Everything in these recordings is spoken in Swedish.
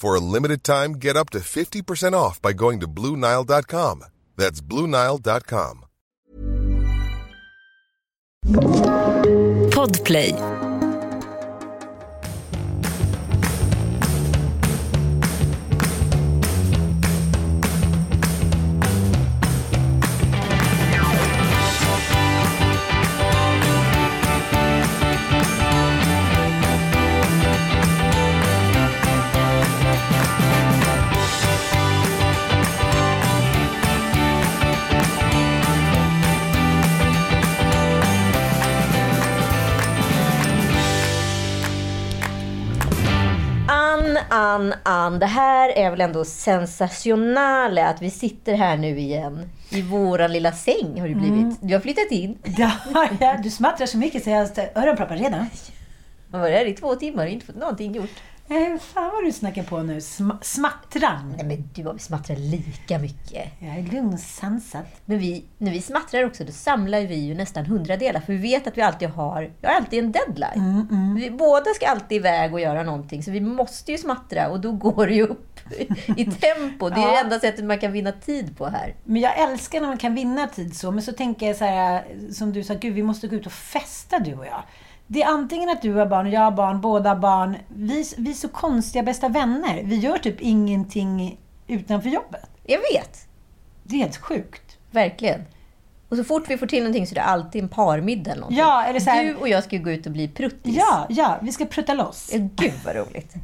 For a limited time, get up to 50% off by going to BlueNile.com. That's BlueNile.com. Podplay. Ann. Det här är väl ändå sensationellt att vi sitter här nu igen. I våran lilla säng har det blivit. Du har flyttat in. Ja, ja, du smattrar så mycket så jag har öronproppar redan. Man var där i två timmar och inte fått någonting gjort. Eh, fan vad du snackar på nu. Sm smattran. Nej men du och vi smattrar lika mycket. Jag är lugn och sansad. Men vi, när vi smattrar också, då samlar vi ju nästan hundra delar. För vi vet att vi alltid har, vi har alltid en deadline. Vi båda ska alltid iväg och göra någonting. Så vi måste ju smattra och då går det ju upp i tempo. Det är Ja. det enda sättet man kan vinna tid på här. Men jag älskar när man kan vinna tid så. Men så tänker jag så här, som du sa, gud vi måste gå ut och festa du och jag. Det är antingen att du har barn och jag har barn, båda barn. Vi, vi är så konstiga bästa vänner. Vi gör typ ingenting utanför jobbet. Jag vet. Det är helt sjukt. Verkligen. Och så fort vi får till någonting så är det alltid en parmiddag eller någonting. Ja, det så här- Du och jag ska ju gå ut och bli pruttis. Ja, ja, vi ska prutta loss. Gud vad roligt.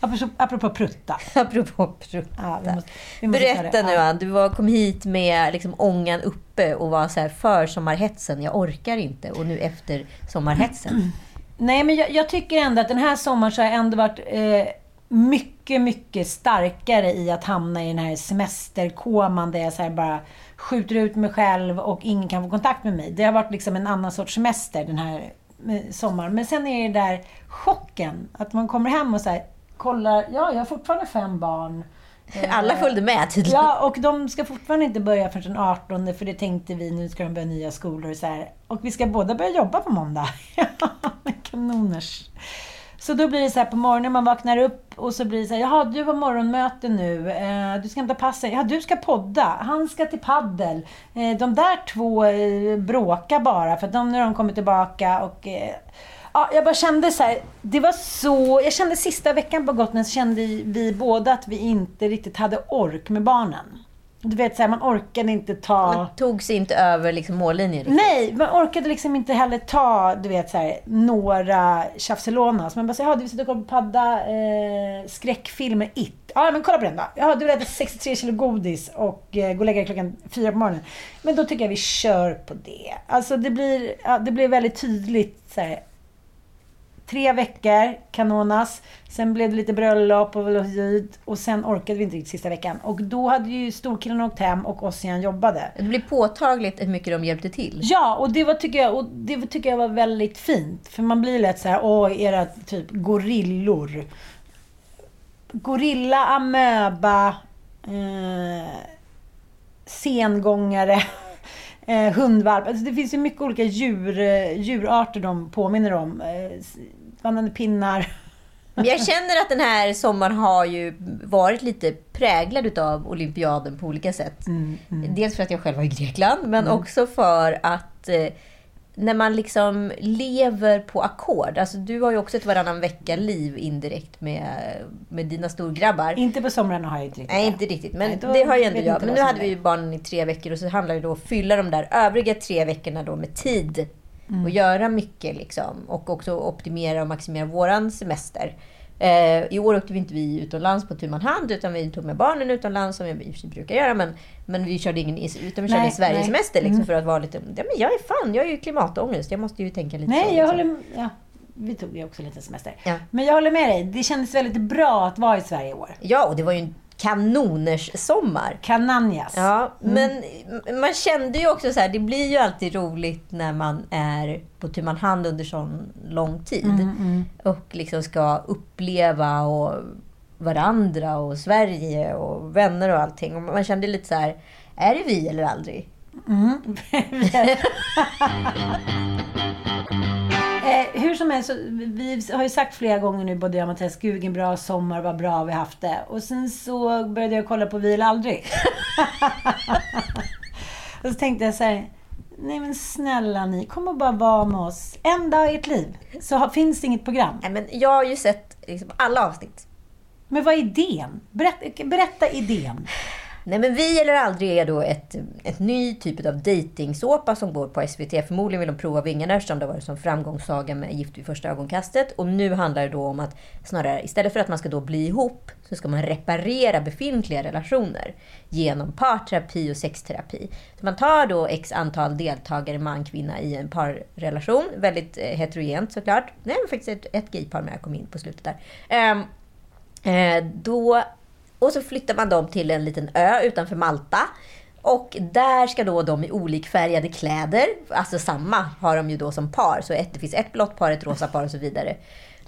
Apropå, apropå prutta. Apropå prutta. Ja, vi måste- vi måste ta Berätta nu. Ann, du var, kom hit med liksom ångan uppe och var så här för sommarhetsen. Jag orkar inte. Och nu efter sommarhetsen. Nej, men jag, jag tycker ändå att den här sommaren så har jag ändå varit eh, mycket, mycket starkare i att hamna i den här semesterkoman där jag så bara skjuter ut mig själv och ingen kan få kontakt med mig. Det har varit liksom en annan sorts semester den här eh, sommaren. Men sen är det där chocken. Att man kommer hem och så här, kollar, ja, jag har fortfarande fem barn. Eh, Alla följde med tydligen. Ja, och de ska fortfarande inte börja förrän den 18 för det tänkte vi, nu ska de börja nya skolor och så här. Och vi ska båda börja jobba på måndag. Kanoners. Så då blir det så här på morgonen, man vaknar upp och så blir det så här, jaha du har morgonmöte nu, eh, du ska hämta passen, ja du ska podda, han ska till paddel. Eh, de där två eh, bråkar bara för att de, har de kommit tillbaka och eh, Ja, jag bara kände så här, det var så... Jag kände sista veckan på Gotland så kände vi båda att vi inte riktigt hade ork med barnen. Du vet, så här, man orkade inte ta... Man tog sig inte över liksom mållinjen riktigt. Nej, man orkade liksom inte heller ta, du vet, så här, några tjafselonas. Man bara säger, ja du vill sitta och kolla på padda, eh, skräckfilmer, It. Ja, men kolla på den då. Ja, du vill äta 63 kilo godis och eh, gå och lägga dig klockan fyra på morgonen. Men då tycker jag vi kör på det. Alltså det blir, ja, det blir väldigt tydligt så här, Tre veckor, kanonas. Sen blev det lite bröllop och och sen orkade vi inte riktigt sista veckan. Och då hade ju storkillen åkt hem och Ossian jobbade. Det blir påtagligt hur mycket de hjälpte till. Ja, och det, var, tycker jag, och det tycker jag var väldigt fint. För man blir lätt så här, åh, era typ gorillor. Gorilla, amöba, eh, sengångare, eh, hundvalp. Alltså det finns ju mycket olika djur, eh, djurarter de påminner om. Eh, vandrande pinnar. Men jag känner att den här sommaren har ju varit lite präglad av olympiaden på olika sätt. Mm, Dels för att jag själv var i Grekland, men också för att eh, när man liksom lever på ackord. Alltså du har ju också ett varannan vecka-liv indirekt med, med dina storgrabbar. Inte på somrarna har jag inte riktigt Nej, inte riktigt. Men Nej, det har ju ändå jag. Men nu hade vi ju barnen i tre veckor och så handlar det då om att fylla de där övriga tre veckorna då med tid. Mm. Och göra mycket liksom. Och också optimera och maximera våran semester. Eh, I år åkte vi inte vi utomlands på tu hand utan vi tog med barnen utomlands som vi i och för sig brukar göra. Men, men vi körde ingen utan vi körde Nej, i Sverige nej. semester liksom, Mm. för att vara lite... Ja, men jag är fan, jag är ju klimatångest. Jag måste ju tänka lite så. Nej, jag liksom. håller. Ja, vi tog ju också lite semester. Ja. Men jag håller med dig. Det kändes väldigt bra att vara i Sverige i år. Ja, och det var ju en kanoners sommar. Kananjas. Ja, men man kände ju också så här, det blir ju alltid roligt när man är på tu man hand under sån lång tid. Och liksom ska uppleva och varandra och Sverige och vänner och allting. Och man kände lite så här, är det vi eller aldrig? Eh, hur som helst, vi har ju sagt flera gånger nu, både jag och Mattias, gud vilken bra sommar, vad bra vi haft det. Och sen så började jag kolla på Vi eller aldrig. och så tänkte jag så här, nej men snälla ni, kom och bara vara med oss en dag i ert liv. Så finns det inget program. Nej, men jag har ju sett liksom alla avsnitt. Men vad är idén? Berätta, berätta idén. Nej men Vi eller aldrig är då ett, ett ny typ av dejtingsåpa som går på SVT. Förmodligen vill de prova vingarna eftersom det har varit som framgångssaga med Gift vid första ögonkastet. Och nu handlar det då om att snarare istället för att man ska då bli ihop så ska man reparera befintliga relationer genom parterapi och sexterapi. Så man tar då x antal deltagare, man, kvinna, i en parrelation. Väldigt eh, heterogent såklart. Nej, men faktiskt ett, ett gaypar med, jag kom in på slutet där. Um, Eh, då, och så flyttar man dem till en liten ö utanför Malta. Och där ska då de i olikfärgade kläder, alltså samma har de ju då som par. Så ett, det finns ett blått par, ett rosa par och så vidare.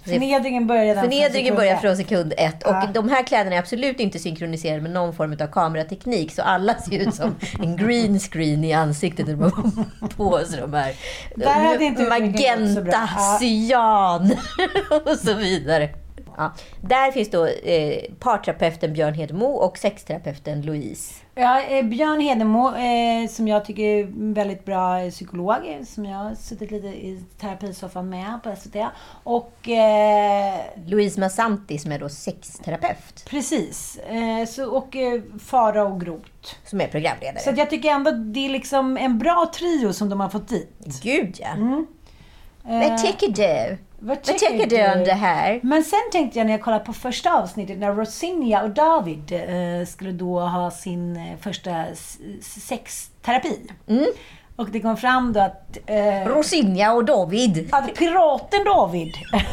Förnedringen börjar redan från Förnedringen sekund börjar från sekund ett. Och Ja. de här kläderna är absolut inte synkroniserade med någon form av kamerateknik. Så alla ser ut som en green screen i ansiktet när de har på sig de här. Där hade inte. Magenta, cyan och så vidare. Ja. Där finns då eh, parterapeuten Björn Hedemo och sexterapeuten Louise. Ja, eh, Björn Hedemo, eh, som jag tycker är en väldigt bra eh, psykolog, eh, som jag har suttit lite i terapisoffan med på SVT. Och eh, Louise Massanti som är då sexterapeut. precis, så, och eh, Fara och Groth. Som är programledare. Så att jag tycker ändå det är liksom en bra trio som de har fått dit. Gud ja. Mm. Vad tycker du? Vad Vad tycker du om det här? Men sen tänkte jag när jag kollade på första avsnittet när Rosinja och David eh, skulle då ha sin eh, första sexterapi. Mm. Och det kom fram då att, eh, Rosinja och David. att piraten David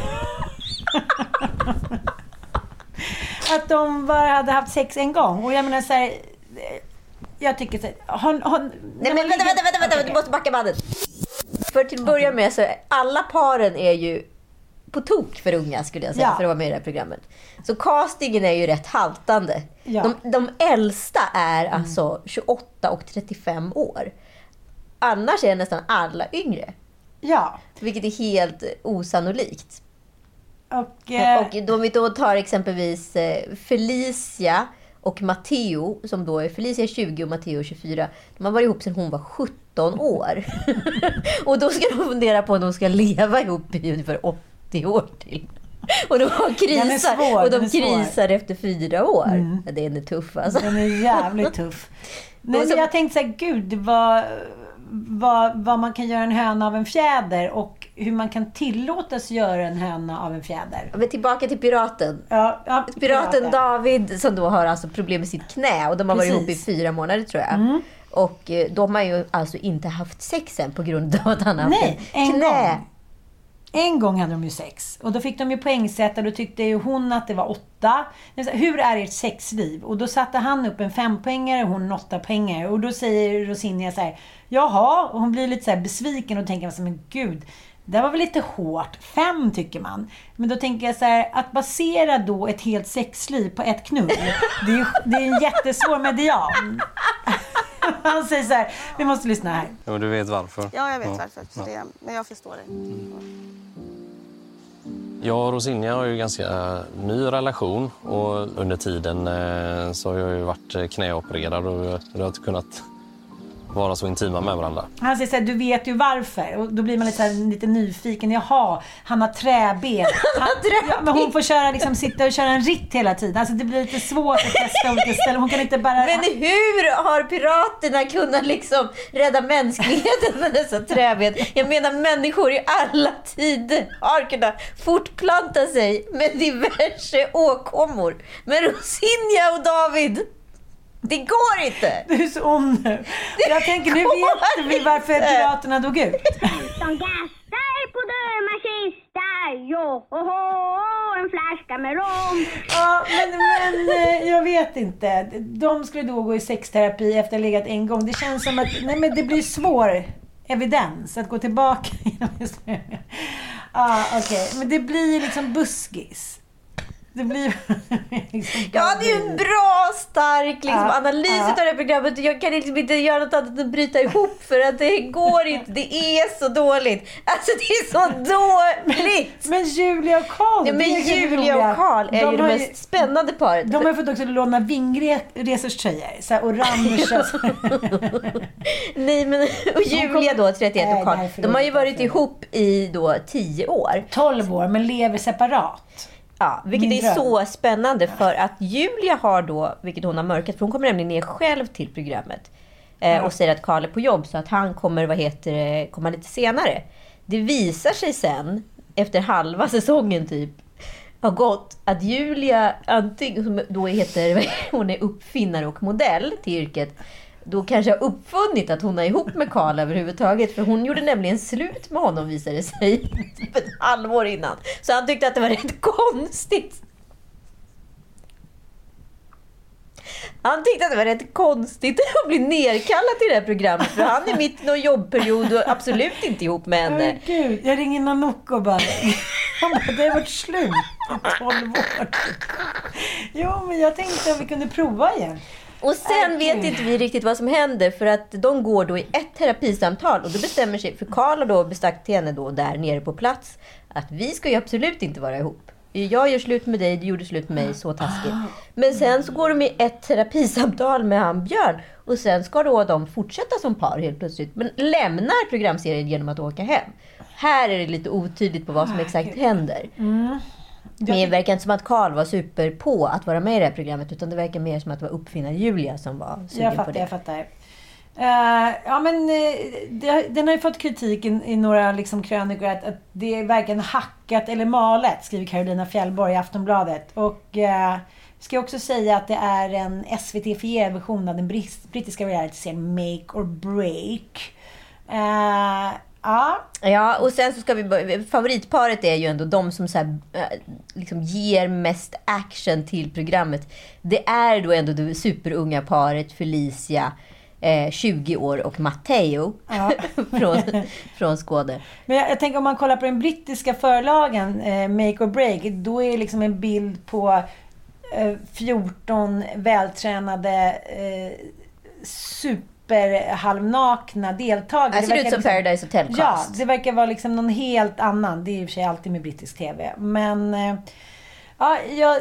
att de bara hade haft sex en gång. Och jag menar så här, eh, jag tycker så här, Nej men vänta, vänta, vänta, vänta, du måste backa bandet. För till att börja med så är alla paren är ju på tok för unga skulle jag säga Ja. för att vara med i det här programmet. Så castingen är ju rätt haltande. Ja. De, de äldsta är alltså 28 och 35 år. Annars är nästan alla yngre. Ja. Vilket är helt osannolikt. Och, eh, Och de vi då tar exempelvis eh, Felicia och Matteo, som då är Felicia är 20 och Matteo är 24. De har varit ihop sedan hon var 17 år. och då ska de fundera på om de ska leva ihop i ungefär 80 år till. Och de har krisar, svår, och de. Mm. krisar efter fyra år. Ja, Den är tuff alltså. Den är jävligt tuff. Och så- men jag tänkte så här, gud vad, vad, vad man kan göra en höna av en fjäder och hur man kan tillåtas göra en höna av en fjäder. Men tillbaka till piraten. Ja, ja, Piraten David som då har alltså problem med sitt knä och de har varit ihop i Precis. Mm. fyra månader tror jag. Och eh, de har ju alltså inte haft sex än på grund av att han har haft Nej, en knä. gång. En gång hade de ju sex. Och då fick de ju poängsätta. Då tyckte ju hon att det var åtta. Hur är ert sexliv? Och då satte han upp en fempoängare och hon en åttapoängare. Och då säger Rosinja så här. Jaha. Och hon blir lite så här besviken och tänker alltså, men gud. Det var väl lite hårt. Fem tycker man. Men då tänker jag så här, att basera då ett helt sexliv på ett knull. Det är, ju- det är en jättesvår median. Han säger så här, vi måste lyssna här. Ja, men du vet varför? Ja, jag vet varför. Så det, men jag förstår det. Jag och Rosinja har ju ganska ny relation och under tiden eh, så har jag ju varit knäopererad och vi har inte kunnat vara så intima med varandra. Han säger såhär, du vet ju varför. Och då blir man lite, så här, lite nyfiken. Jaha, han har träben. Han, ja, men hon får köra, liksom, sitta och köra en ritt hela tiden. Alltså det blir lite svårt att testa olika ställen. Hon kan inte bara... Men hur har piraterna kunnat liksom rädda mänskligheten med dessa träben? Jag menar människor i alla tider har kunnat fortplanta sig med diverse åkommor. Men Rosinja och David det går inte! Du är så ond nu. Jag tänker, nu vet vi varför piraterna dog ut. Som gastar på döma kistar, jo, ho, ho, en flaska med rom. Ja, men, men eh, jag vet inte. De skulle då gå i sexterapi efter att ha legat en gång. Det känns som att nej, men det blir svår evidens att gå tillbaka. Ja, okej. Okay. Men det blir liksom buskis. Det blir liksom Ja, det är ju en bra, stark liksom, ja, analys ja. av det här programmet. Jag kan liksom inte göra något annat än att bryta ihop för att det går inte. Det är så dåligt. Alltså det är så dåligt! Men, men Julia och Karl, ja, men Julia och Karl är de ju det mest spännande paret. De har ju fått också låna Vingresors tröjor. Så orangea. Nej, men och Julia då, 31 och Karl. De har ju varit ihop i då 10 år. 12 år, men lever separat. Ja, vilket är så spännande för att Julia har då, vilket hon har mörkat, för hon kommer nämligen ner själv till programmet. Eh, ja. Och säger att Karl är på jobb så att han kommer, vad heter det, komma lite senare. Det visar sig sen, efter halva säsongen typ, har gått att Julia, antingen, som då heter, hon är uppfinnare och modell till yrket, då kanske har uppfunnit att hon är ihop med Karl överhuvudtaget. För hon gjorde nämligen slut med honom visade det sig. Typ ett halvår innan. Så han tyckte att det var rätt konstigt. Han tyckte att det var rätt konstigt att bli nerkallad till det här programmet. För han är mitt i någon jobbperiod och absolut inte ihop med henne. Oh, Gud, jag ringer Nanook och bara... Han bara, det har varit slut i 12 år. Jo, men jag tänkte att vi kunde prova igen. Och sen okay. vet inte vi riktigt vad som händer för att de går då i ett terapisamtal och då bestämmer sig, för Karl har då besagt till henne då där nere på plats att vi ska ju absolut inte vara ihop. Jag gör slut med dig, du gjorde slut med mig, så taskigt. Men sen så går de i ett terapisamtal med han Björn och sen ska då de fortsätta som par helt plötsligt. Men lämnar programserien genom att åka hem. Här är det lite otydligt på vad som exakt händer. Men det verkar inte som att Karl var super på att vara med i det här programmet. Utan det verkar mer som att det var uppfinnare Julia som var sugen jag fattar, på det. Jag fattar. Uh, ja, men uh, det, den har ju fått kritik i, i några liksom, krönikor att, att det är varken hackat eller malet, skriver Carolina Fjällborg i Aftonbladet. Och uh, ska också säga att det är en SVT-fierad version av den brittiska realityserien Make or Break. Uh, Ja. Ja, och sen så ska vi... Favoritparet är ju ändå de som så här, eh, liksom ger mest action till programmet. Det är då ändå det superunga paret Felicia, eh, 20 år, och Matteo ja. från, från Skåne. Men jag, jag, tänker om man kollar på den brittiska förlagen, eh, Make or Break, då är det liksom en bild på eh, 14 vältränade eh, super superhalvnakna deltagare. Det ser ut som liksom, Paradise Hotel-cast. Ja, det verkar vara liksom någon helt annan. Det är i och för sig alltid med brittisk TV. Men... Eh, ja, jag...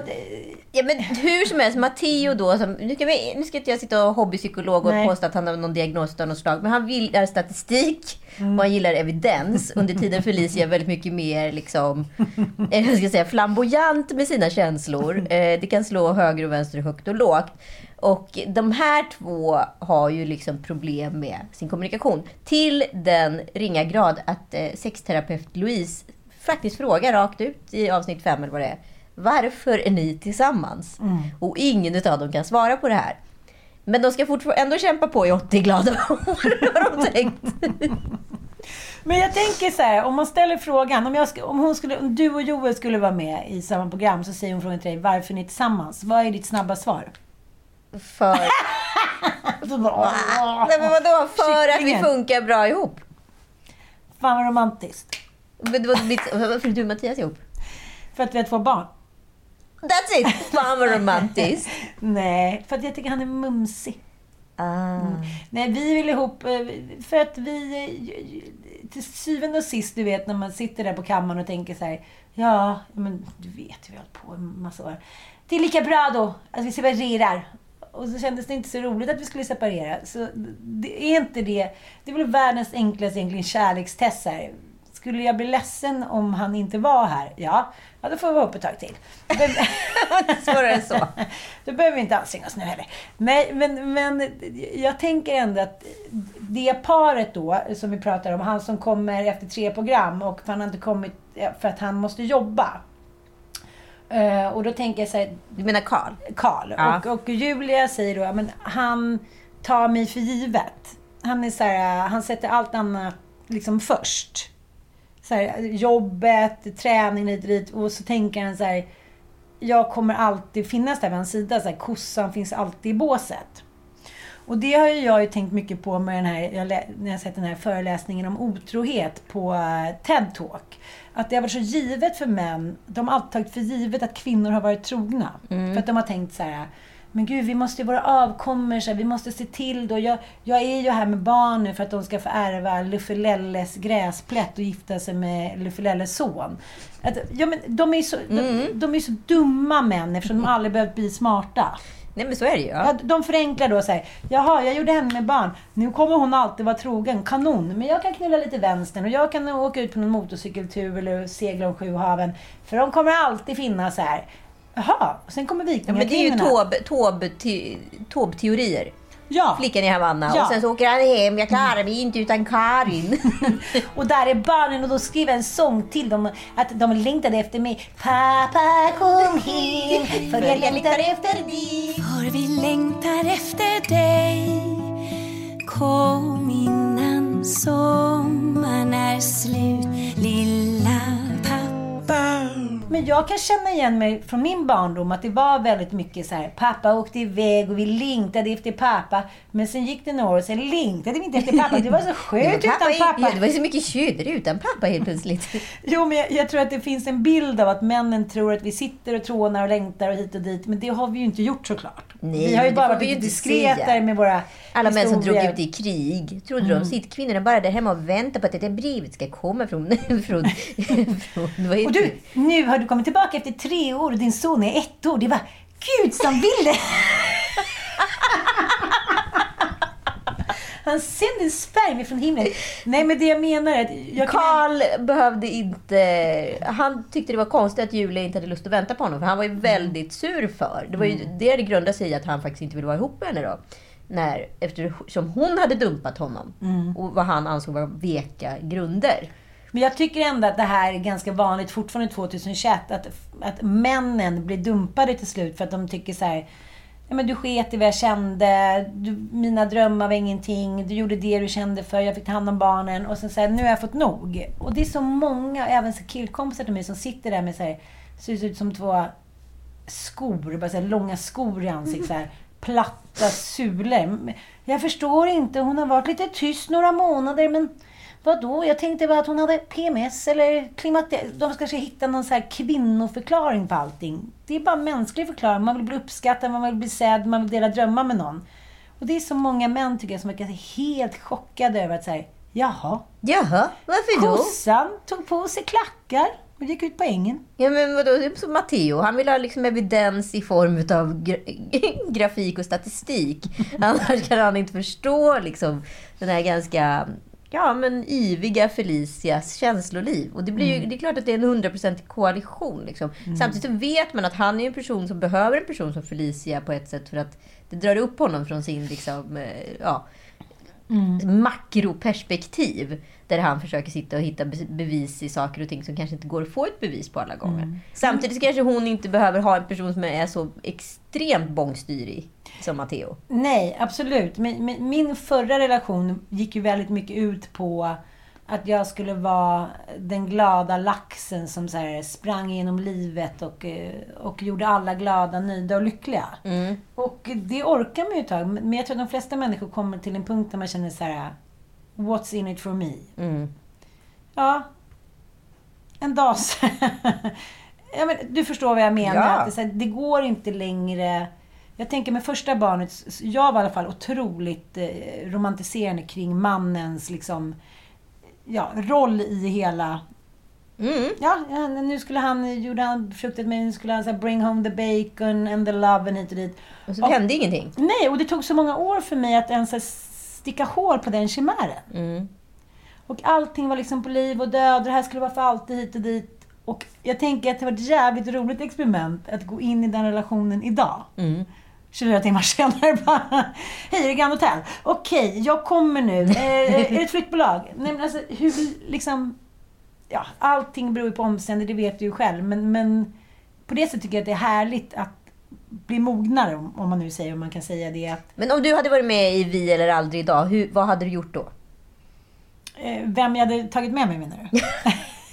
ja, men hur som helst, Matteo då, som, nu, ska vi, nu ska inte jag sitta och hobbypsykolog och Nej. påstå att han har någon diagnos av något slag, men han gillar statistik mm. och han gillar evidens. Under tiden Felicia är väldigt mycket mer liksom, eh, jag ska säga, flamboyant med sina känslor. Eh, det kan slå höger och vänster, högt och lågt. Och de här två har ju liksom problem med sin kommunikation. Till den ringa grad att eh, sexterapeut Louise faktiskt frågar rakt ut i avsnitt 5 eller vad det är. Varför är ni tillsammans? Mm. Och ingen av dem kan svara på det här. Men de ska fortfarande ändå kämpa på i 80 glada år, har de tänkt. Men jag tänker så här, om man ställer frågan, om, jag, om, hon skulle, om du och Joel skulle vara med i samma program, så säger hon frågan till dig, varför är ni tillsammans? Vad är ditt snabba svar? För... Nej men vadå? För att vi funkar bra ihop. Fan vad romantiskt. Men det var mitt... Varför är du och Mattias ihop? För att vi har två barn. That's it! Fan vad romantiskt. Nej, för att jag tycker han är mumsig. Ah. Mm. Nej, vi vill ihop eh, för att vi... till syvende och sist, du vet när man sitter där på kammaren och tänker så här, ja, men du vet, vi har hållit på en massa år. Det är lika bra då att vi separerar. Och så kändes det inte så roligt att vi skulle separera. Så det är inte det. Det är väl världens enklaste egentligen kärlekstest här. Skulle jag bli ledsen om han inte var här? Ja, ja då får vi vara uppe ett tag till. Men, Svårare än så. då behöver vi inte anstränga oss nu heller. Nej, men, men jag tänker ändå att det paret då, som vi pratar om, han som kommer efter tre program och han har inte kommit för att han måste jobba. Eh, och då tänker jag så här, Du menar Karl? Karl. Ja. Och, och Julia säger då, men han tar mig för givet. Han är så här, han sätter allt annat liksom först. Så här, jobbet, träning och dit. Och så tänker han så här, jag kommer alltid finnas där vid hans sida. Så här, kossan finns alltid i båset. Och det har ju jag ju tänkt mycket på med den här, jag när jag sett den här föreläsningen om otrohet på eh, TED Talk. Att det har varit så givet för män, de har alltid tagit för givet att kvinnor har varit trogna. För att de har tänkt så här, men gud vi måste ju vara avkommor, så här, vi måste se till då. Jag, jag är ju här med barn nu för att de ska få ärva Luffelelles gräsplätt och gifta sig med Luffelelles son. Att, ja, men de är ju så, de, de är så dumma män eftersom de aldrig behövt bli smarta. Nej men så är det ju. Ja, de förenklar då och säger, jaha, jag gjorde henne med barn. Nu kommer hon alltid vara trogen. Kanon. Men jag kan knulla lite vänstern och jag kan åka ut på någon motorcykeltur eller segla om sju haven. För de kommer alltid finnas här. Jaha, och sen kommer Ja, men det är ju vikingakvinnorna. Taube- Taube- te- Taube-teorier. Ja, Flickan i Havanna. Ja. Och sen så åker han hem. Jag klarar mig inte utan Karin. och där är barnen och då skriver jag en sång till dem att de längtade efter mig. Pappa kom hem för jag längtar efter dig. För vi längtar efter dig Kom innan sommaren är slut Lilla Men jag kan känna igen mig från min barndom att det var väldigt mycket så här. Pappa åkte iväg och vi längtade efter pappa. Men sen gick det några år och sen längtade vi inte efter pappa. Det var så skönt utan pappa. Ja, det var så mycket tjur utan pappa helt plötsligt. Jo, men jag, jag tror att det finns en bild av att männen tror att vi sitter och trånar och längtar och hit och dit. Men det har vi ju inte gjort såklart. Nej, vi har ju bara varit lite diskretare med våra Alla män som drog ut i krig. Trodde de sitt kvinnorna bara där hemma och väntade på att det där brevet ska komma från... från, från Och du, nu har du kommit tillbaka efter tre år och din son är ett år. Det var Gud som ville! Han sände en spermie från himlen. Nej, men det jag menar är att... Jag kan- behövde inte... Han tyckte det var konstigt att Julia inte hade lust att vänta på honom. För han var ju väldigt sur för. Det var ju det det grundade sig i att han faktiskt inte ville vara ihop med henne då. När, eftersom hon hade dumpat honom. Och vad han ansåg var veka grunder. Men jag tycker ändå att det här är ganska vanligt fortfarande 2021. Att, att männen blir dumpade till slut för att de tycker så här. Ja, men du sket i vad jag kände. Du, mina drömmar var ingenting. Du gjorde det du kände för. Jag fick ta hand om barnen. Och sen säger nu har jag fått nog. Och det är så många, även så killkompisar till mig, som sitter där med så här, ser ut som två skor, bara så här, långa skor i ansiktet. Så här, platta sulor. Jag förstår inte. Hon har varit lite tyst några månader, men vadå? Jag tänkte bara att hon hade PMS eller klimater. De ska hitta någon så här kvinnoförklaring på allting. Det är bara en mänsklig förklaring. Man vill bli uppskattad, man vill bli sedd, man vill dela drömmar med någon. Och det är så många män tycker jag som verkar helt chockade över att säga jaha, Jaha, varför då? kossan tog på sig klackar och gick ut på ängen. Ja men vadå, det är som Matteo. Han vill ha liksom evidens i form av gra- grafik och statistik. Annars kan han inte förstå liksom den här ganska ja, men yviga Felicias känsloliv. Och det, blir ju, det är klart att det är en 100% koalition. Liksom. Samtidigt så vet man att han är en person som behöver en person som Felicia på ett sätt för att det drar upp honom från sin liksom, eh, ja, makroperspektiv. Där han försöker sitta och hitta be- bevis i saker och ting som kanske inte går att få ett bevis på alla gånger. Samtidigt så kanske hon inte behöver ha en person som är så extremt bångstyrig som Matteo. Nej, absolut. Men, men min förra relation gick ju väldigt mycket ut på att jag skulle vara den glada laxen som så här sprang genom livet och, eh, och gjorde alla glada, nöjda och lyckliga. Och det orkar man ju ett tag. Men jag tror att de flesta människor kommer till en punkt där man känner så här What's in it for me? Mm. Ja, en dag ja, men Du förstår vad jag menar. Ja. Att det, här, det går inte längre... Jag tänker med första barnet, jag var i alla fall otroligt eh, romantiserande kring mannens liksom ja, roll i hela... Mm. Ja, nu skulle han, gjorde han fruktat med, nu skulle han så här, bring home the bacon and the love and hit och dit. Och så hände ingenting. Nej, och det tog så många år för mig att ens här sticka hål på den chimären. Mm. Och allting var liksom på liv och död. Det här skulle vara för alltid hit och dit. Och jag tänker att det var ett jävligt roligt experiment att gå in i den relationen idag. Mm. 24 timmar senare bara, hej är det Grand Hotel? Okej, jag kommer nu. Eh, är det ett flyttbolag? Nej men alltså hur liksom, ja allting beror ju på omständigheter, det vet du ju själv. Men, men på det sättet tycker jag att det är härligt att bli mognare, om man nu säger, om man kan säga det. Men om du hade varit med i Vi eller aldrig idag, hur, vad hade du gjort då? eh, vem jag hade tagit med mig menar du?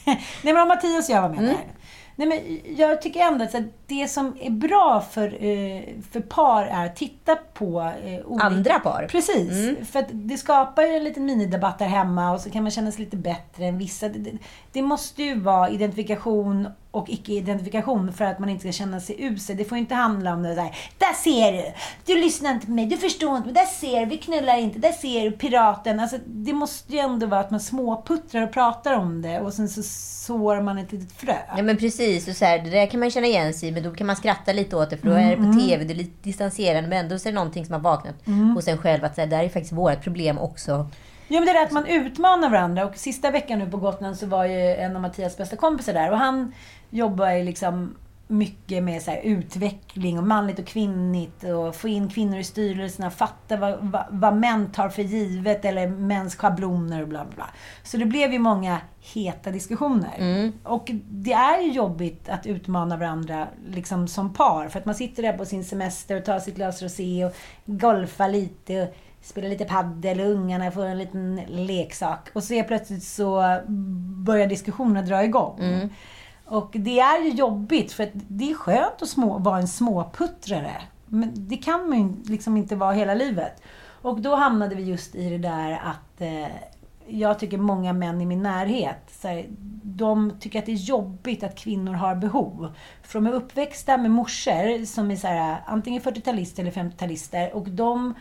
Nej men om Mattias och jag var med där. Nej men jag tycker ändå att det som är bra för, eh, för par är att titta på eh, olika... Andra par? Precis. För att det skapar ju en liten minidebatt där hemma och så kan man känna sig lite bättre än vissa. Det, det, det måste ju vara identifikation och icke-identifikation för att man inte ska känna sig usel. Det får inte handla om det där. Där ser du! Du lyssnar inte på mig, du förstår inte mig. Där ser du, vi knullar inte. Där ser du, piraten. Alltså, det måste ju ändå vara att man småputtrar och pratar om det och sen så sår man ett litet frö. Ja men precis, och så här, det där kan man känna igen sig i, men då kan man skratta lite åt det för då är det på TV, det är lite distanserande men ändå så är det någonting som har vaknat hos en själv att så här, det här är faktiskt vårt problem också. Ja, men det är att man utmanar varandra. Och sista veckan nu på Gotland så var ju en av Mattias bästa kompisar där. Och han jobbar ju liksom mycket med så utveckling och manligt och kvinnligt och få in kvinnor i styrelserna, fatta vad, vad, vad män tar för givet eller mäns schabloner och bla bla bla. Så det blev ju många heta diskussioner. Och det är ju jobbigt att utmana varandra liksom som par. För att man sitter där på sin semester och tar sitt glas rosé och golfar lite och spelar lite paddel och ungarna får en liten leksak. Och så är plötsligt så börjar diskussionerna dra igång. Och det är ju jobbigt för att det är skönt att små, vara en småputtrare. Men det kan man ju liksom inte vara hela livet. Och då hamnade vi just i det där att eh, jag tycker många män i min närhet, så här, de tycker att det är jobbigt att kvinnor har behov. För de är uppväxta med morsor som är så här, antingen 40-talister eller 50-talister och de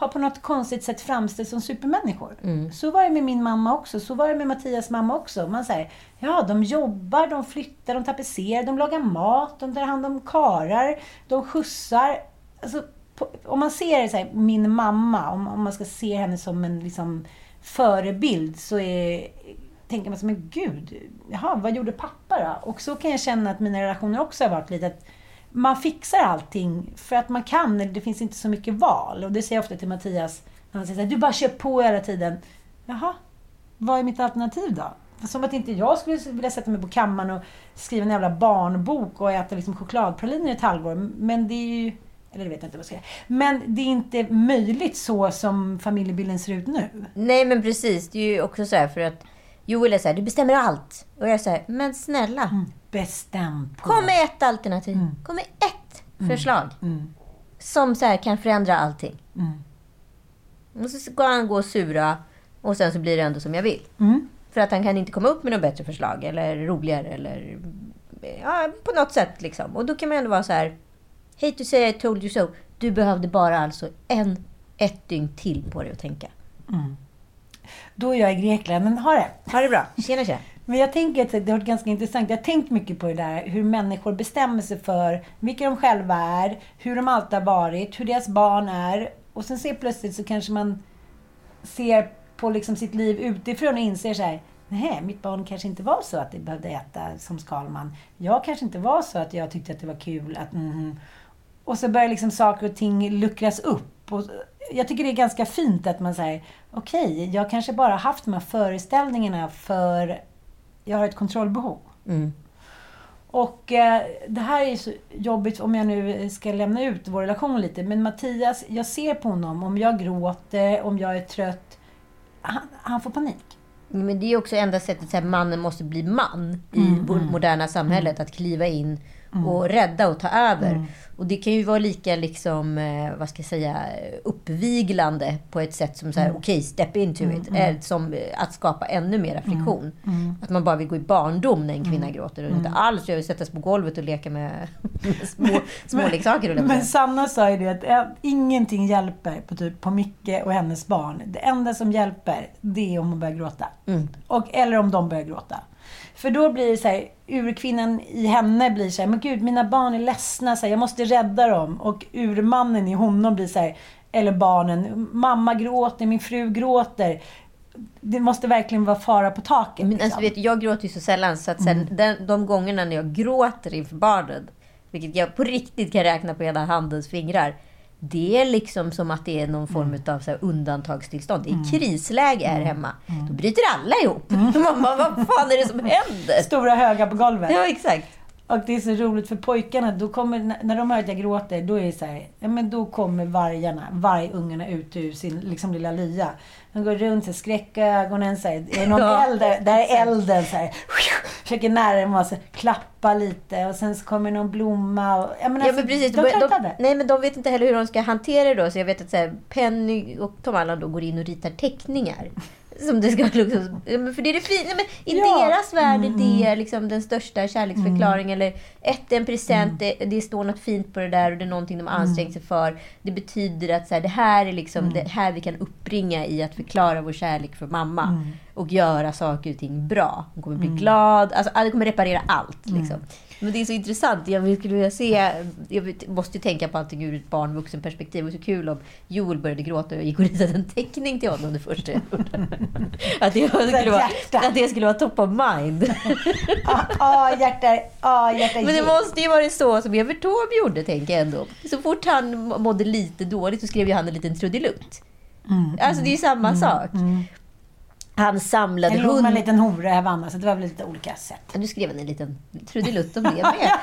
har på något konstigt sätt framställts som supermänniskor. Så var det med min mamma också. Så var det med Mattias mamma också. Man säger, ja, de jobbar, de flyttar, de tapetserar, de lagar mat, de tar hand om karar, de skjutsar. Alltså, på, om man ser så här, min mamma, om, om man ska se henne som en liksom, förebild, så är, tänker man så men gud, jaha, vad gjorde pappa då? Och så kan jag känna att mina relationer också har varit lite att man fixar allting för att man kan, eller det finns inte så mycket val. Och det säger jag ofta till Mattias, när han säger så här, du bara kör på hela tiden. Jaha, vad är mitt alternativ då? Som att inte jag skulle vilja sätta mig på kammaren och skriva en jävla barnbok och äta liksom chokladpraliner i ett halvår. Men det är ju... Eller det vet jag inte vad jag ska säga. Men det är inte möjligt så som familjebilden ser ut nu. Nej men precis, det är ju också så här för att Joel är så här, du bestämmer allt. Och jag är så här, men snälla. Bestäm på. Kom med ett alternativ. Kom med ett förslag. Som så här kan förändra allting. Och så ska han gå och sura och sen så blir det ändå som jag vill. För att han kan inte komma upp med något bättre förslag eller roligare eller ja, på något sätt liksom. Och då kan man ändå vara så här. Hate to say I told you so. Du behövde bara alltså en, ett dygn till på dig att tänka. Då är jag i Grekland, men ha det. Ha det bra. Tjena tjena. Men jag tänker att det har varit ganska intressant. Jag har tänkt mycket på det där hur människor bestämmer sig för vilka de själva är, hur de alltid har varit, hur deras barn är. Och sen ser plötsligt så kanske man ser på liksom sitt liv utifrån och inser så här, nej, mitt barn kanske inte var så att det behövde äta som Skalman. Jag kanske inte var så att jag tyckte att det var kul att mhm. Och så börjar liksom saker och ting luckras upp. Och jag tycker det är ganska fint att man säger, okej, jag kanske bara haft de här föreställningarna för jag har ett kontrollbehov. Och eh, det här är så jobbigt om jag nu ska lämna ut vår relation lite. Men Mattias, jag ser på honom, om jag gråter, om jag är trött, han, han får panik. Men det är också enda sättet att mannen måste bli man i vårt moderna samhället. Att kliva in och rädda och ta över. Och det kan ju vara lika liksom, eh, vad ska jag säga, uppviglande på ett sätt som så här, okej, step into it. eh, Som eh, att skapa ännu mera friktion. Att man bara vill gå i barndom när en kvinna gråter. Och inte alls jag vill sätta sig på golvet och leka med, med små, jag på att Men säga. Sanna sa ju det att ingenting hjälper på, typ, på Micke och hennes barn. Det enda som hjälper, det är om hon börjar gråta. Och, eller om de börjar gråta. För då blir det så här, urkvinnan i henne blir så här, men gud, mina barn är ledsna, så här, jag måste rädda dem. Och urmannen i honom blir så här, eller barnen, mamma gråter, min fru gråter. Det måste verkligen vara fara på taket. Men liksom. alltså, vet, jag gråter ju så sällan, så att sen, den, de gångerna när jag gråter inför barnen, vilket jag på riktigt kan räkna på ena handens fingrar, det är liksom som att det är någon form av så undantagstillstånd. Det är krisläge här hemma. Då bryter alla ihop. Mamma, vad fan är det som händer? Stora höga på golvet. Ja, exakt. Och det är så roligt för pojkarna, då kommer, när de hör att jag gråter, då är det så här, ja men då kommer vargarna, vargungarna ut ur sin liksom, lilla lya. De går runt, så här, skräckögonen, så här, är det någon Ja, eld där? Där är elden, så här. Försöker närma sig, klappa lite och sen så kommer någon blomma. Och, ja, men Ja, alltså, men precis. De, De, de, nej, men de vet inte heller hur de ska hantera det då. Så jag vet att så här, Penny och Tom Allan då går in och ritar teckningar. Som det ska ja, men för det är det fina. Men I Ja. deras värld är det liksom den största kärleksförklaringen. Eller ett, en present, det, det står något fint på det där och det är någonting de har ansträngt sig för. Det betyder att så här, det här är liksom det här vi kan uppbringa i att förklara vår kärlek för mamma. Och göra saker och ting bra. Hon kommer bli glad. Alltså, det kommer reparera allt. Liksom. Men det är så intressant. Jag skulle vilja se... Jag måste ju tänka på allting ur ett barn vuxen perspektiv. Det var så kul om Joel började gråta och jag gick och ritade en teckning till honom det första jag gjorde. Att det, skulle vara, att det skulle vara top of mind. Ja, ah, hjärta, ah, hjärta. Men det måste ju vara så som Evert Taube gjorde, tänker jag ändå. Så fort han mådde lite dåligt så skrev ju han en liten trudelutt. Alltså det är ju samma sak. Han samlade En lång hund... en liten hora här Vanna, så det var väl lite olika sätt. Du skrev en liten trudelutt om det med.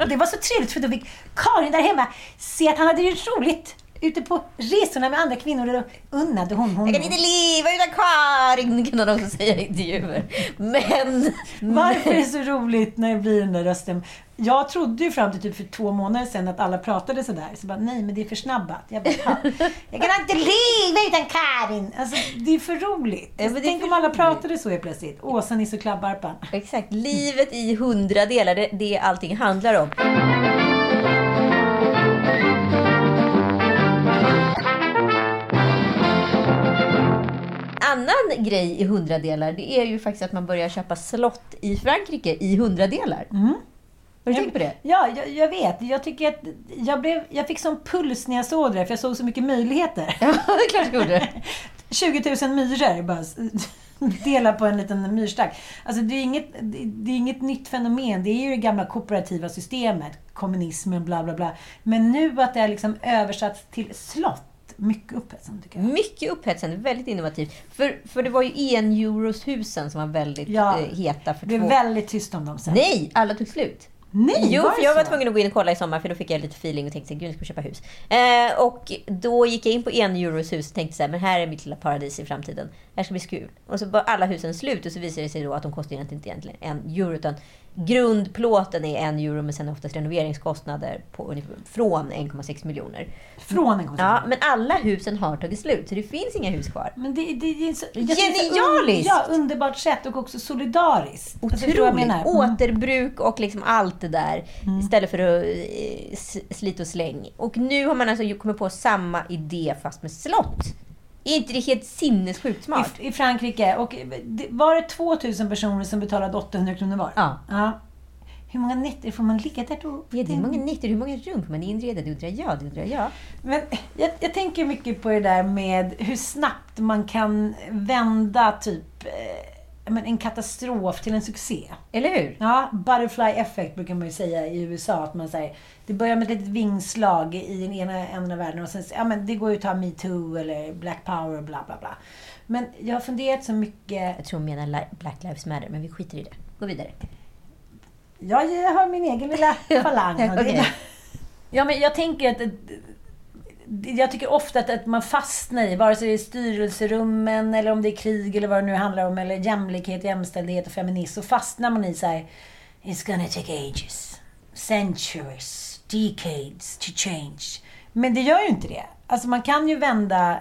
Och det var så trevligt för då fick Karin där hemma se att han hade det roligt ute på resorna med andra kvinnor. Och unnade hon honom. Jag kan inte leva utan Karin, kan han också säga i intervjuer. Men... Varför är det så roligt när det blir den där rösten? Jag trodde ju fram till typ för två månader sedan att alla pratade sådär. Så bara, nej men det är för snabbat. Jag bara, "Ja. jag kan inte leva utan Karin! Alltså, det är för roligt. Ja, det är Tänk om alla roligt. pratade så helt plötsligt. Åsa, Nisse och Klabbarpan. Exakt. Livet i hundra delar, det, det är allting handlar om. Annan grej i hundradelar, det är ju faktiskt att man börjar köpa slott i Frankrike i hundradelar. Har du tänkt på det? Ja, jag, jag vet. Jag tycker att jag, blev, jag fick sån puls när jag såg det, för jag såg så mycket möjligheter. Ja, det är klart du gjorde det. 20 000 myror bara dela på en liten myrstack. Alltså det är, inget, det är inget nytt fenomen. Det är ju det gamla kooperativa systemet, kommunismen, bla bla bla. Men nu att det är liksom översatts till slott, mycket upphetsande tycker jag. Mycket upphetsande, väldigt innovativt. För, för det var ju en euros husen som var väldigt Ja, eh, heta för Det är två... väldigt tyst om dem sen. Nej, alla tog slut. Nej, Jo, för jag var tvungen att gå in och kolla i sommar för då fick jag lite feeling och tänkte gud, jag ska köpa hus. Eh, och då gick jag in på en euros hus och tänkte så här, men här är mitt lilla paradis i framtiden. Här ska bli kul. Och så var alla husen slut och så visade det sig då att de kostar egentligen inte egentligen en euro utan grundplåten är en euro men sen oftast renoveringskostnader på från 1,6 miljoner. Från en konsert. Ja, men alla husen har tagit slut så det finns inga hus kvar. Men det, det, det är så, Genialiskt! Ja, underbart sätt och också solidariskt. Alltså, Otroligt! menar? Mm. Återbruk och liksom allt det där. Istället för att eh, slit och släng. Och nu har man alltså kommit på samma idé fast med slott. Är inte det helt sinnessjukt smart? I, I Frankrike. Och var det 2000 personer som betalade 800 kronor var? Ja. ja. Hur många nätter får man ligga där då? Ja, det är många nätter, hur många rum får man inreda? Det undrar jag, det undrar jag. Men jag, jag tänker mycket på det där med hur snabbt man kan vända typ eh, men en katastrof till en succé. Eller hur? Ja, butterfly effect brukar man ju säga i USA. Att man säger, det börjar med ett litet vingslag i den ena änden av världen och sen ja, men det går ju att ta metoo eller black power och bla bla bla. Men jag har funderat så mycket. Jag tror hon menar Black Lives Matter, men vi skiter i det. Gå vidare. Ja, jag har min egen lilla falang. Okej. Ja, men jag tänker att... Jag tycker ofta att, att man fastnar i, vare sig det är styrelserummen eller om det är krig eller vad det nu handlar om, eller jämlikhet, jämställdhet och feminism, så fastnar man i så här, It's gonna take ages. centuries, decades to change. Men det gör ju inte det. Alltså man kan ju vända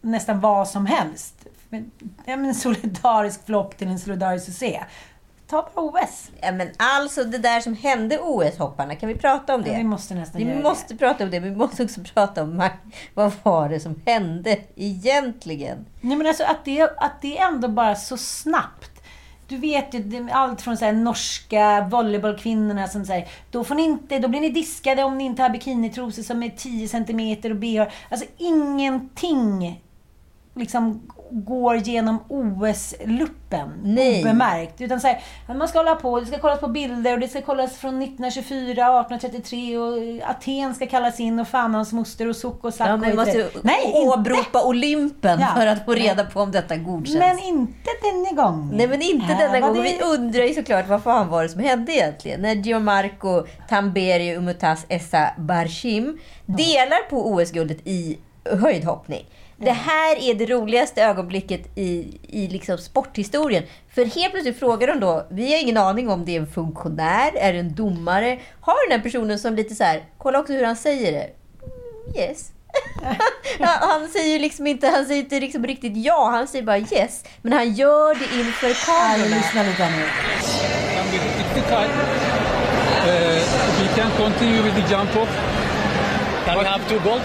nästan vad som helst. Men, ja, men en solidarisk flopp till en solidarisk succé. Ta bara OS. Ja, men alltså det där som hände OS-hopparna, kan vi prata om det? Ja, vi måste nästan vi måste prata om det, men vi måste också prata om vad var det som hände egentligen? Nej, men alltså att det, att det ändå bara så snabbt. Du vet ju, det allt från så här norska volleybollkvinnorna som säger då, får ni inte, då blir ni diskade om ni inte har bikinitrosor som är 10 cm och bh. Alltså ingenting liksom går genom OS-luppen obemärkt. Utan så här, man ska hålla på, det ska kollas på bilder och det ska kollas från 1924, 1833 och Aten ska kallas in och fan hans moster och suck och sack Ja, men måste Nej, åberopa Olympen Ja. för att få reda på om detta godkänns. Men inte denna gång. Nej men inte Här denna gång. det- Vi undrar ju såklart vad fan var det som hände egentligen. När Gianmarco Tamberi och Umutaz Essa Barshim delar på OS-guldet i höjdhoppning. Det här är det roligaste ögonblicket i, i liksom sporthistorien. För helt plötsligt frågar de då, vi har ingen aning om det är en funktionär, är det en domare? Har den här personen som lite så här, kolla också hur han säger det. Mm, Yes. Han säger ju liksom inte, han säger inte liksom riktigt ja, han säger bara yes. Men han gör det inför Här, kamerorna. lyssna lite här nu. we can continue with the jump off. Can we have two gold?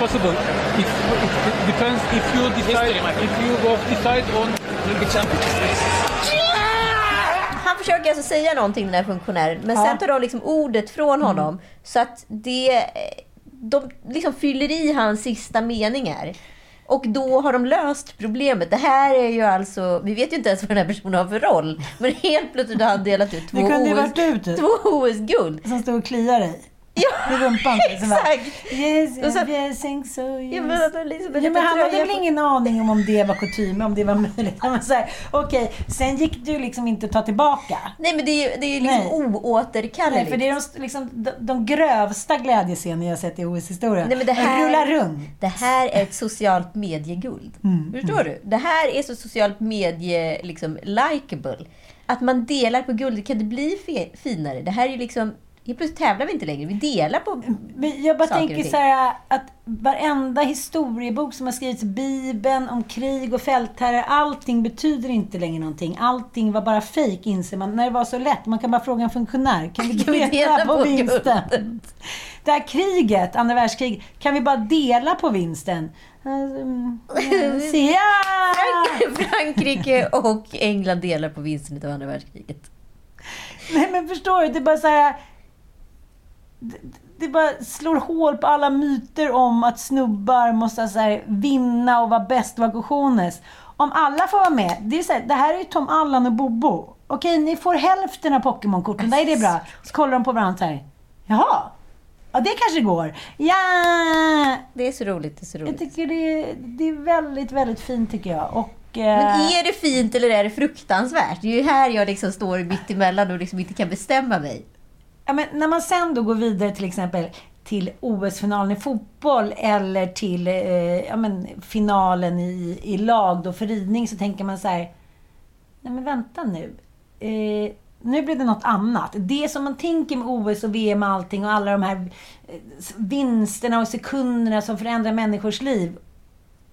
Possible. It, it depends if you decide History, if you both decide on You'll be champions. Han försöker alltså säga någonting den här funktionären, men Ja. sen tar de liksom ordet från honom. Så att det, de liksom fyller i hans sista meningar. Och då har de löst problemet. Det här är ju alltså, vi vet ju inte ens vad den här personen har för roll. Men helt plötsligt har han delat ut två OS, du, typ. OS-guld. Som står och kliar dig. Ja, I rumpan. bara, exakt! Yes, Och så- yes, think so, yes. Ja, men, liksom Ja, men han hade väl ingen aning om om det var kutym, om det var möjligt. Han var Okej, sen gick det ju liksom inte att ta tillbaka. Nej men det är ju det är ju liksom Nej. oåterkalleligt. Nej, för det är de, liksom, de, de grövsta glädjescener jag sett i OS-historien. Nej, men det här- Rulla runt. Det här är ett socialt medieguld. Mm, Förstår du? Det här är så socialt medie liksom likeable. Att man delar på guldet, kan det bli finare? Det här är ju liksom... Helt plötsligt tävlar vi inte längre, vi delar på... Men jag bara saker och tänker ting. så här att varenda historiebok som har skrivits, Bibeln, om krig och fältherrar, allting betyder inte längre någonting. Allting var bara fejk inser man. När det var så lätt, man kan bara fråga en funktionär. Kan vi Kan dela, dela på, på vinsten? guldet? Det här kriget, andra världskriget, kan vi bara dela på vinsten? Ja! Frankrike och England delar på vinsten av andra världskriget. Nej men förstår du? Det är bara så här... Det, det bara slår hål på alla myter om att snubbar måste här, vinna och vara bäst och vara gotiones. Om alla får vara med. Det, är så här, det här är ju Tom Allan och Bobo. Okej, ni får hälften av Pokémon-korten. Där är det bra. Så kollar de på varandra så här. Jaha. Ja, det kanske går. Ja! Det är så roligt, det är så Jag roligt. tycker det, det är väldigt, väldigt fint tycker jag. Och, Men eh, är det fint eller är det fruktansvärt? Det är ju här jag liksom står mitt emellan och liksom inte kan bestämma mig. Ja, men när man sen då går vidare till exempel till OS-finalen i fotboll eller till eh, ja, men, finalen i, i lag då för ridning så tänker man så här. Nej men vänta nu. Eh, nu blir det något annat. Det som man tänker med OS och VM och allting och alla de här eh, vinsterna och sekunderna som förändrar människors liv.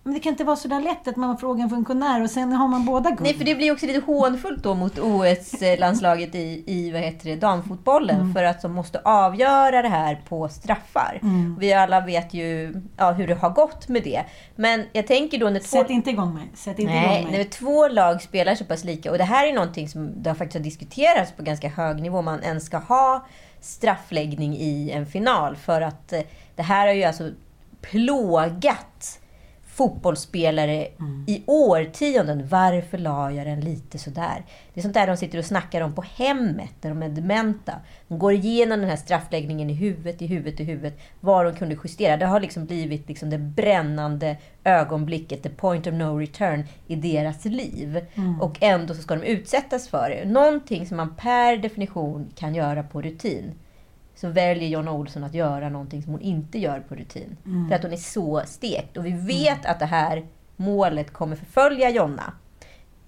Men det kan inte vara så där lätt att man frågar en funktionär och sen har man båda guld. Nej, för det blir också lite hånfullt då mot OS-landslaget i, i vad heter det, damfotbollen. För att de måste avgöra det här på straffar. Vi alla vet ju ja, hur det har gått med det. Men jag tänker då när två... Sätt inte igång mig. Sätt inte Nej, igång när mig. två lag spelar så pass lika. Och det här är någonting som det har faktiskt har diskuterats på ganska hög nivå. Man ens ska ha straffläggning i en final. För att eh, det här har ju alltså plågat fotbollsspelare i årtionden. Varför la jag den lite sådär? Det är sånt där de sitter och snackar om på hemmet när de är dementa. De går igenom den här straffläggningen i huvudet, i huvudet, i huvudet. Vad de kunde justera. Det har liksom blivit liksom det brännande ögonblicket, the point of no return i deras liv. Och ändå så ska de utsättas för det. Någonting som man per definition kan göra på rutin så väljer Jonna Olsson att göra någonting som hon inte gör på rutin. För att hon är så stekt. Och vi vet att det här målet kommer förfölja Jonna.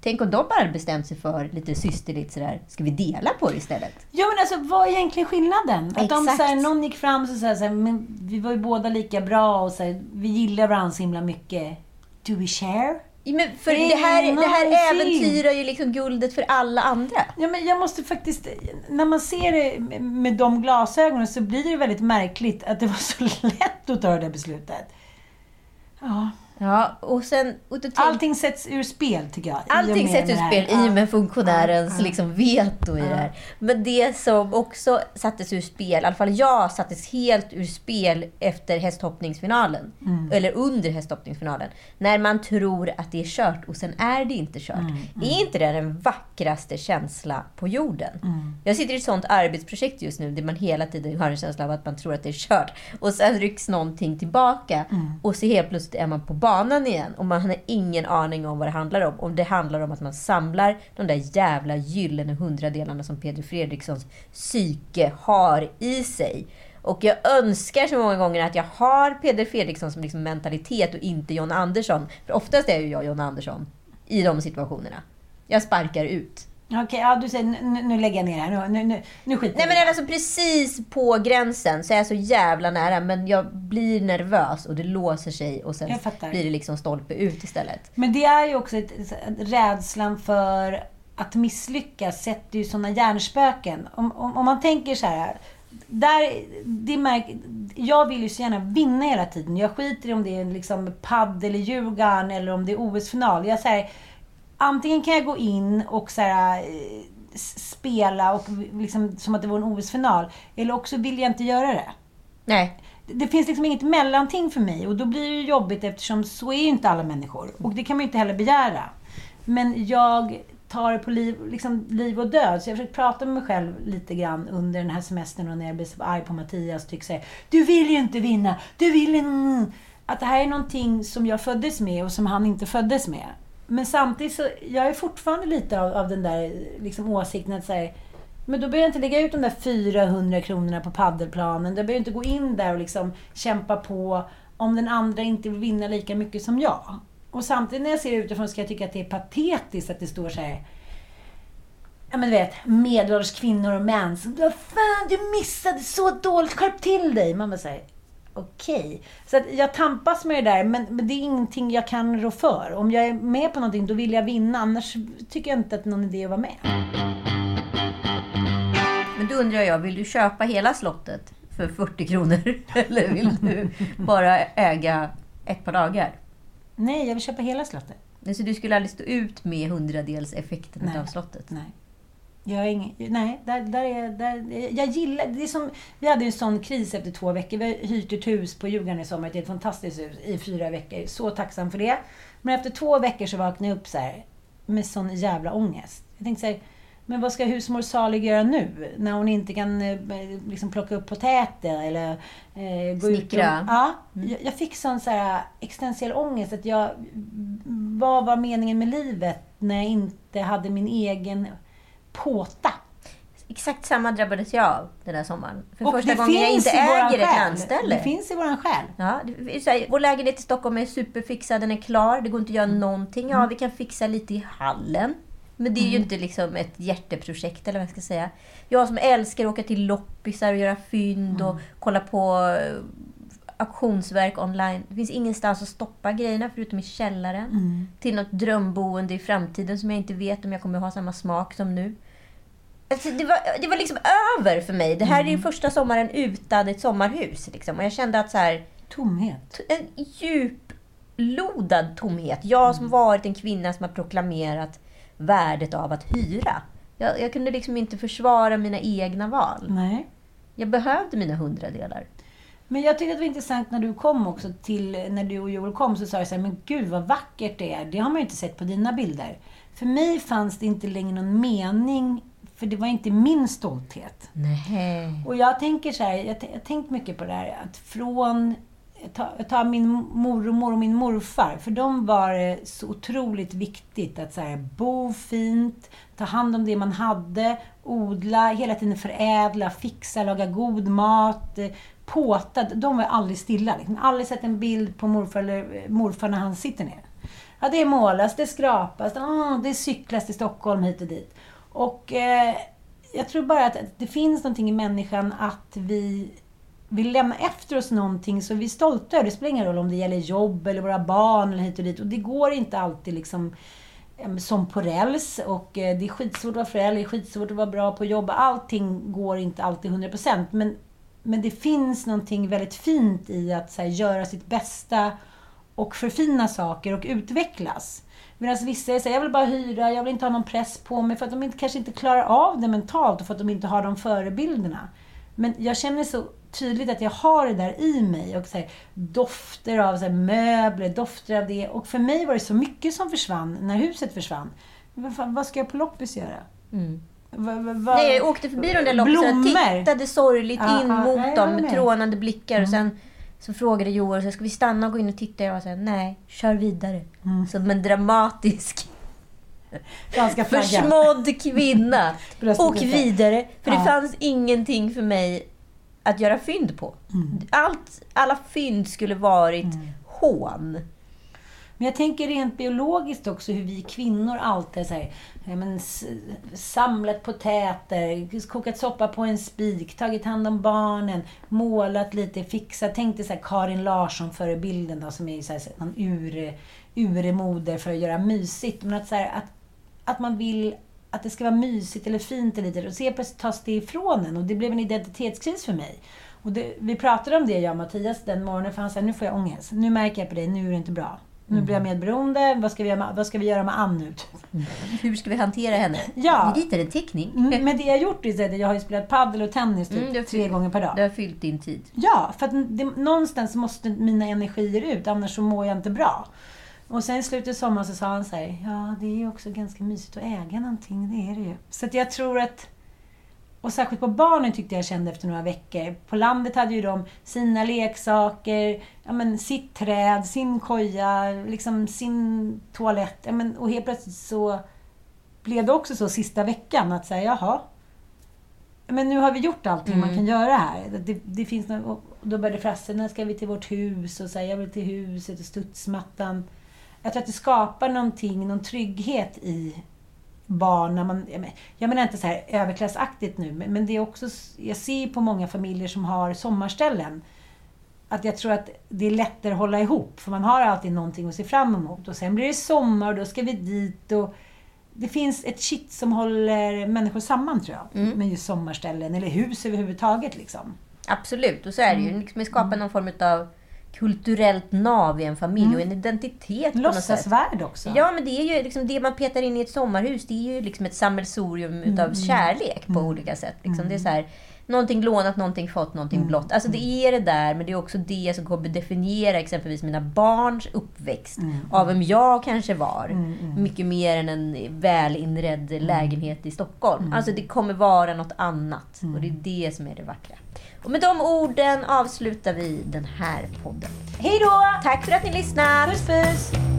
Tänk om de bara hade bestämt sig för lite systerligt sådär, ska vi dela på det istället? Ja men alltså vad är egentligen skillnaden? Att de, Exakt. så här, någon gick fram och sa men vi var ju båda lika bra och så här, vi gillar varandra så himla mycket. Do we share? Men för Det är det här, det här äventyrar ju liksom guldet för alla andra. Ja, men jag måste faktiskt... När man ser det med de glasögonen så blir det väldigt märkligt att det var så lätt att ta det där beslutet. Ja. Ja, och sen... Och tänk, Allting sätts ur spel, tycker jag. Allting sätts ur spel i och med funktionärens Ja. liksom veto i det här. Men det som också sattes ur spel, i alla fall jag sattes helt ur spel efter hästhoppningsfinalen. Mm. Eller under hästhoppningsfinalen. När man tror att det är kört och sen är det inte kört. Mm, Är inte det den vackraste känsla på jorden? Mm. Jag sitter i ett sånt arbetsprojekt just nu där man hela tiden har en känsla av att man tror att det är kört. Och sen rycks någonting tillbaka Mm. och så helt plötsligt är man på banan igen. Och man har ingen aning om vad det handlar om. Om det handlar om att man samlar de där jävla gyllene hundradelarna som Peder Fredrikssons psyke har i sig. Och jag önskar så många gånger att jag har Peder Fredriksson som liksom mentalitet och inte John Andersson. För oftast är ju jag John Andersson i de situationerna. Jag sparkar ut. Okej, ja, du säger nu, nu lägger jag ner här. Nu, nu, nu, skiter Nej men det. alltså precis på gränsen så är jag så jävla nära men jag blir nervös och det låser sig och sen Jag blir det liksom stolpe ut istället. Men det är ju också ett, rädslan för att misslyckas sätter ju sådana hjärnspöken. Om, om, om man tänker så här. Där, det märk, jag vill ju så gärna vinna hela tiden. Jag skiter i om det är liksom padd eller Djurgården eller om det är OS-final. Jag säger Antingen kan jag gå in och så här, eh, spela och liksom, som att det var en OS-final. Eller också vill jag inte göra det. Nej. Det finns liksom inget mellanting för mig och då blir det jobbigt eftersom så är ju inte alla människor. Och det kan man ju inte heller begära. Men jag tar det på liv, liksom liv och död. Så jag försöker prata med mig själv lite grann under den här semestern och när jag blir så arg på Mattias och tycker så här, Du vill ju inte vinna! Du vill inte... Att det här är någonting som jag föddes med och som han inte föddes med. Men samtidigt så, jag är fortfarande lite av, av den där liksom, åsikten att säga men då behöver jag inte lägga ut de där 400 kronorna på paddelplanen. Jag behöver inte gå in där och liksom kämpa på om den andra inte vill vinna lika mycket som jag. Och samtidigt när jag ser det utifrån ska jag tycka att det är patetiskt att det står så här Ja men du vet, medelålders kvinnor och män som Vad fan, du missade så dåligt, skärp till dig! Man bara säger Okej. Så att jag tampas med det där, men, men det är ingenting jag kan rå för. Om jag är med på någonting, då vill jag vinna. Annars tycker jag inte att det är någon idé att vara med. Men då undrar jag, vill du köpa hela slottet för 40 kronor? Eller vill du bara äga ett par dagar? Nej, jag vill köpa hela slottet. Så du skulle aldrig stå ut med hundradels effekten av slottet? Nej. Jag ingen, nej, där, där är, där, jag gillar... Det är som, vi hade en sån kris efter två veckor. Vi har hyrt ett hus på Djurgården i sommar. Det är ett fantastiskt hus i fyra veckor. Så tacksam för det. Men efter två veckor så vaknade jag upp så här, med sån jävla ångest. Jag tänkte så här, men vad ska husmor Salig göra nu? När hon inte kan eh, liksom plocka upp potäter eller eh, gå ut och... Snickra. Ja, jag, jag fick sån så här existentiell ångest. Att jag, vad var meningen med livet när jag inte hade min egen påta? Exakt samma drabbades jag av den där sommaren. För Och första gången jag inte äger ett landställe. Det finns i våran själ. Ja, här, vår lägenhet i Stockholm är superfixad, den är klar. Det går inte att göra Mm. någonting. Ja, vi kan fixa lite i hallen. Men det är ju inte liksom ett hjärteprojekt eller vad jag ska säga. Jag som älskar att åka till loppisar och göra fynd och Mm. kolla på eh, auktionsverk online. Det finns ingenstans att stoppa grejerna förutom i källaren. Mm. Till något drömboende i framtiden som jag inte vet om jag kommer ha samma smak som nu. Alltså, det, var, det var liksom över för mig. Det här är ju första sommaren utan ett sommarhus. Liksom. Och jag kände att så här, Tomhet. en djuplodad tomhet. Jag som varit en kvinna som har proklamerat värdet av att hyra. Jag, jag kunde liksom inte försvara mina egna val. Nej. Jag behövde mina hundradelar. Men jag tyckte att det var intressant när du kom också till, när du och Joel kom så sa jag så här, men gud vad vackert det är. Det har man ju inte sett på dina bilder. För mig fanns det inte längre någon mening, för det var inte min stolthet. Nej. Och jag tänker så här, jag har jag tänkt mycket på det här, att från ta, ta min mormor och min morfar, för dem var det så otroligt viktigt att så här, bo fint, ta hand om det man hade, odla, hela tiden förädla, fixa, laga god mat, eh. De var aldrig stilla. Liksom. Aldrig sett en bild på morfar, eller, eh, morfar när han sitter ner. Ja, det målas, det skrapas, ah, det cyklas till Stockholm hit och dit. Och eh, jag tror bara att det finns någonting i människan att vi vill lämna efter oss någonting som vi är stolta över. Det spelar ingen roll om det gäller jobb eller våra barn eller hit och dit. Och det går inte alltid liksom eh, som på räls och eh, det är skitsvårt att vara förälder, det är skitsvårt att vara bra på att jobba. Allting går inte alltid 100% men, men det finns någonting väldigt fint i att här, göra sitt bästa och förfina saker och utvecklas. Medan vissa säger jag vill bara hyra, jag vill inte ha någon press på mig för att de inte, kanske inte klarar av det mentalt och för att de inte har de förebilderna. Men jag känner så tydligt att jag har det där i mig. Och så här, dofter av så här, möbler, dofter av det. Och för mig var det så mycket som försvann när huset försvann. Vad, fan, vad ska jag på loppis göra? Mm. Va, va, va, Nej, jag åkte förbi de där loppisarna och tittade sorgligt Ja, in ja, mot nej, dem med trånande blickar. Och sen så frågade Joel, så ska vi stanna och gå in och titta? Jag var såhär, nej, kör vidare. Som en dramatisk flaggan. försmådd kvinna. Och vidare. För det Ja. fanns ingenting för mig att göra fynd på. Mm. Allt, alla fynd skulle varit hån. Men jag tänker rent biologiskt också hur vi kvinnor alltid så här, men, samlat potäter, kokat soppa på en spik, tagit hand om barnen, målat lite, fixat. Tänk dig så här Karin Larsson-förebilden då, som är så här, någon ur, uremoder för att göra mysigt. Men att, så här, att, att man vill att det ska vara mysigt eller fint eller lite. Och så helt plötsligt tas det ifrån en. Och det blev en identitetskris för mig. Och det, vi pratade om det, jag och Mattias, den morgonen. För han sa, nu får jag ångest. Nu märker jag på dig, nu är det inte bra. Nu blir jag medberoende. Vad ska vi göra med, vad ska vi göra med Ann nu? Hur ska vi hantera henne? Ja. Vi ritar en teckning. Mm, Men det jag har gjort är att jag har ju spelat paddel och tennis typ, Mm, tre gånger per dag. Du har fyllt din tid. Ja, för att det, någonstans måste mina energier ut, annars så mår jag inte bra. Och sen i slutet av sommaren så sa han så här, ja det är ju också ganska mysigt att äga någonting, det är det ju. Så att jag tror att, och särskilt på barnen tyckte jag kände efter några veckor. På landet hade ju de sina leksaker, ja men sitt träd, sin koja, liksom sin toalett. Ja, men, och helt plötsligt så blev det också så sista veckan att säga, jaha, men nu har vi gjort allting man kan göra här. Det, det finns något, och då började Frasse, när ska vi till vårt hus? Och så här, jag vill till huset och studsmattan. Jag tror att det skapar någonting, någon trygghet i barn. När man, jag men- jag menar inte så här överklassaktigt nu, men, det är också, jag ser på många familjer som har sommarställen att jag tror att det är lättare att hålla ihop, för man har alltid någonting att se fram emot. Och sen blir det sommar och då ska vi dit. och Det finns ett kitt som håller människor samman, tror jag, med just sommarställen, eller hus överhuvudtaget. Liksom. Absolut, och så är det Mm. ju. Liksom, skapa någon form av kulturellt nav i en familj och en identitet på något sätt. Låtsasvärld också. Ja, men det är ju liksom det man petar in i ett sommarhus. Det är ju liksom ett sammelsurium Mm. utav kärlek på olika sätt. Liksom. Det är så här, någonting lånat, någonting fått, någonting blått. Alltså det är det där, men det är också det som kommer definiera exempelvis mina barns uppväxt. Av vem jag kanske var. Mycket mer än en välinredd lägenhet i Stockholm. Alltså det kommer vara något annat. Och det är det som är det vackra. Och med de orden avslutar vi den här podden. Hej då! Tack för att ni lyssnat! Puss puss!